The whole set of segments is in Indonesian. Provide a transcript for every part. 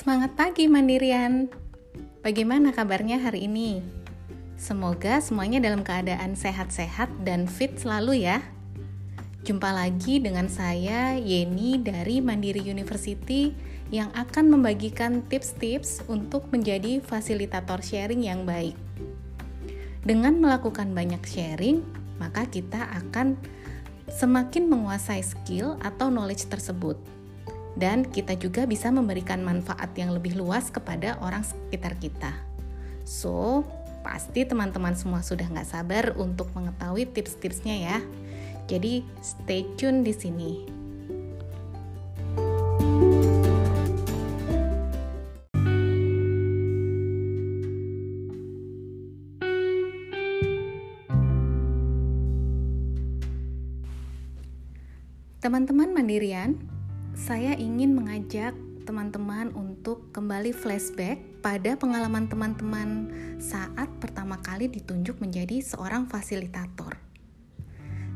Semangat pagi Mandirian. Bagaimana kabarnya hari ini? Semoga semuanya dalam keadaan sehat-sehat dan fit selalu ya. Jumpa lagi dengan saya Yeni dari Mandiri University yang akan membagikan tips-tips untuk menjadi fasilitator sharing yang baik. Dengan melakukan banyak sharing, maka kita akan semakin menguasai skill atau knowledge tersebut. Dan kita juga bisa memberikan manfaat yang lebih luas kepada orang sekitar kita. So, pasti teman-teman semua sudah nggak sabar untuk mengetahui tips-tipsnya ya. Jadi stay tune di sini. Teman-teman mandirian, saya ingin mengajak teman-teman untuk kembali flashback pada pengalaman teman-teman saat pertama kali ditunjuk menjadi seorang fasilitator.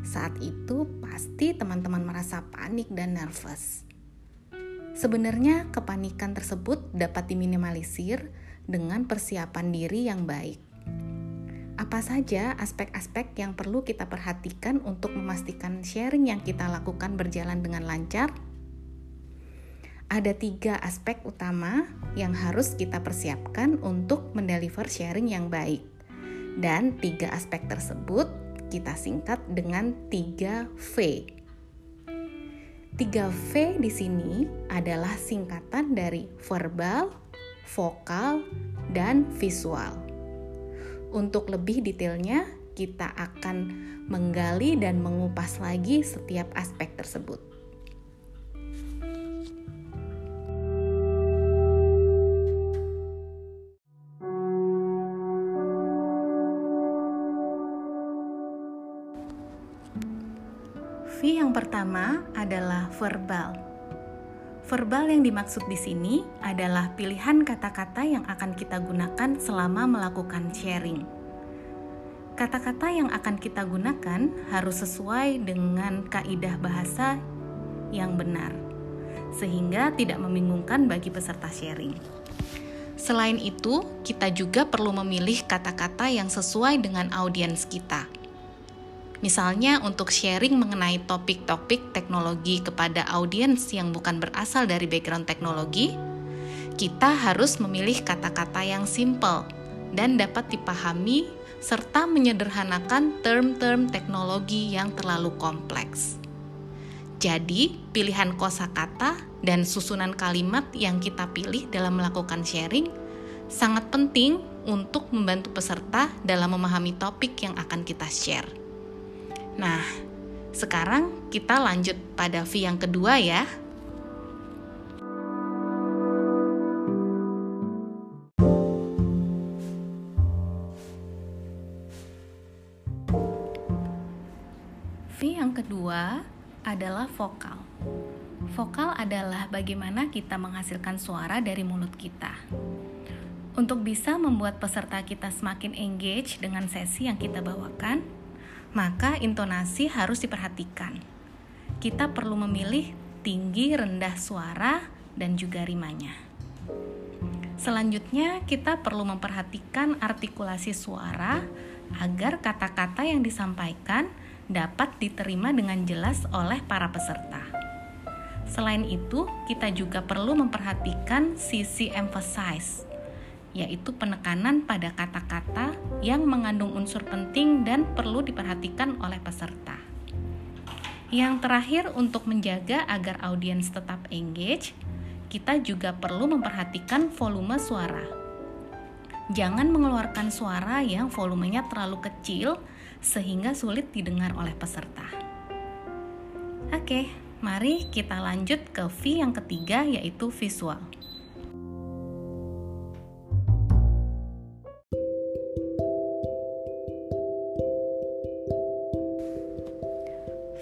Saat itu pasti teman-teman merasa panik dan nervous. Sebenarnya kepanikan tersebut dapat diminimalisir dengan persiapan diri yang baik. Apa saja aspek-aspek yang perlu kita perhatikan untuk memastikan sharing yang kita lakukan berjalan dengan lancar? Ada tiga aspek utama yang harus kita persiapkan untuk mendeliver sharing yang baik. Dan tiga aspek tersebut kita singkat dengan 3V. 3V di sini adalah singkatan dari verbal, vokal, dan visual. Untuk lebih detailnya, kita akan menggali dan mengupas lagi setiap aspek tersebut. Yang pertama adalah verbal. Verbal yang dimaksud di sini adalah pilihan kata-kata yang akan kita gunakan selama melakukan sharing. Kata-kata yang akan kita gunakan harus sesuai dengan kaidah bahasa yang benar, sehingga tidak membingungkan bagi peserta sharing. Selain itu, kita juga perlu memilih kata-kata yang sesuai dengan audiens kita Misalnya untuk sharing mengenai topik-topik teknologi kepada audiens yang bukan berasal dari background teknologi, kita harus memilih kata-kata yang simple dan dapat dipahami serta menyederhanakan term-term teknologi yang terlalu kompleks. Jadi, pilihan kosakata dan susunan kalimat yang kita pilih dalam melakukan sharing sangat penting untuk membantu peserta dalam memahami topik yang akan kita share. Nah, sekarang kita lanjut pada V yang kedua ya. V yang kedua adalah vokal. Vokal adalah bagaimana kita menghasilkan suara dari mulut kita. Untuk bisa membuat peserta kita semakin engage dengan sesi yang kita bawakan, maka intonasi harus diperhatikan. Kita perlu memilih tinggi, rendah suara, dan juga rimanya. Selanjutnya, kita perlu memperhatikan artikulasi suara agar kata-kata yang disampaikan dapat diterima dengan jelas oleh para peserta. Selain itu, kita juga perlu memperhatikan sisi emphasize yaitu penekanan pada kata-kata yang mengandung unsur penting dan perlu diperhatikan oleh peserta. Yang terakhir, untuk menjaga agar audiens tetap engage, kita juga perlu memperhatikan volume suara. Jangan mengeluarkan suara yang volumenya terlalu kecil sehingga sulit didengar oleh peserta. Oke, mari kita lanjut ke V yang ketiga yaitu visual.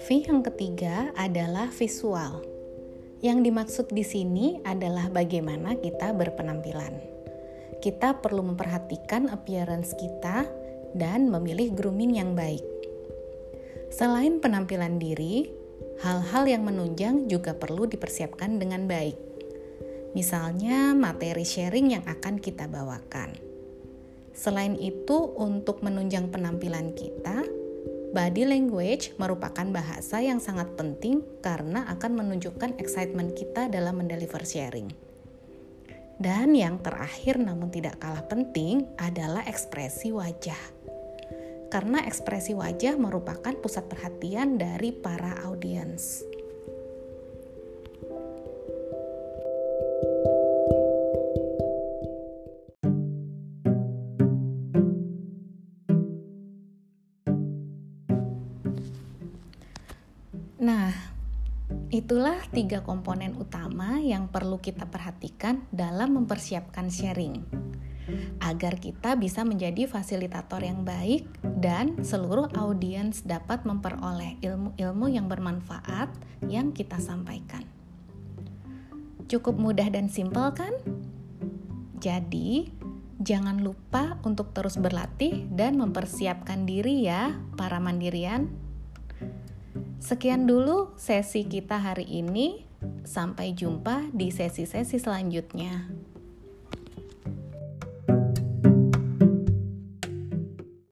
V yang ketiga adalah visual. Yang dimaksud di sini adalah bagaimana kita berpenampilan. Kita perlu memperhatikan appearance kita dan memilih grooming yang baik. Selain penampilan diri, hal-hal yang menunjang juga perlu dipersiapkan dengan baik. Misalnya, materi sharing yang akan kita bawakan. Selain itu, untuk menunjang penampilan kita, body language merupakan bahasa yang sangat penting karena akan menunjukkan excitement kita dalam mendeliver sharing. Dan yang terakhir namun tidak kalah penting adalah ekspresi wajah karena ekspresi wajah merupakan pusat perhatian dari para audiens. Nah, itulah tiga komponen utama yang perlu kita perhatikan dalam mempersiapkan sharing agar kita bisa menjadi fasilitator yang baik dan seluruh audiens dapat memperoleh ilmu-ilmu yang bermanfaat yang kita sampaikan. Cukup mudah dan simpel kan? Jadi, jangan lupa untuk terus berlatih dan mempersiapkan diri ya, para mandirian. Sekian dulu sesi kita hari ini. Sampai jumpa di sesi-sesi selanjutnya.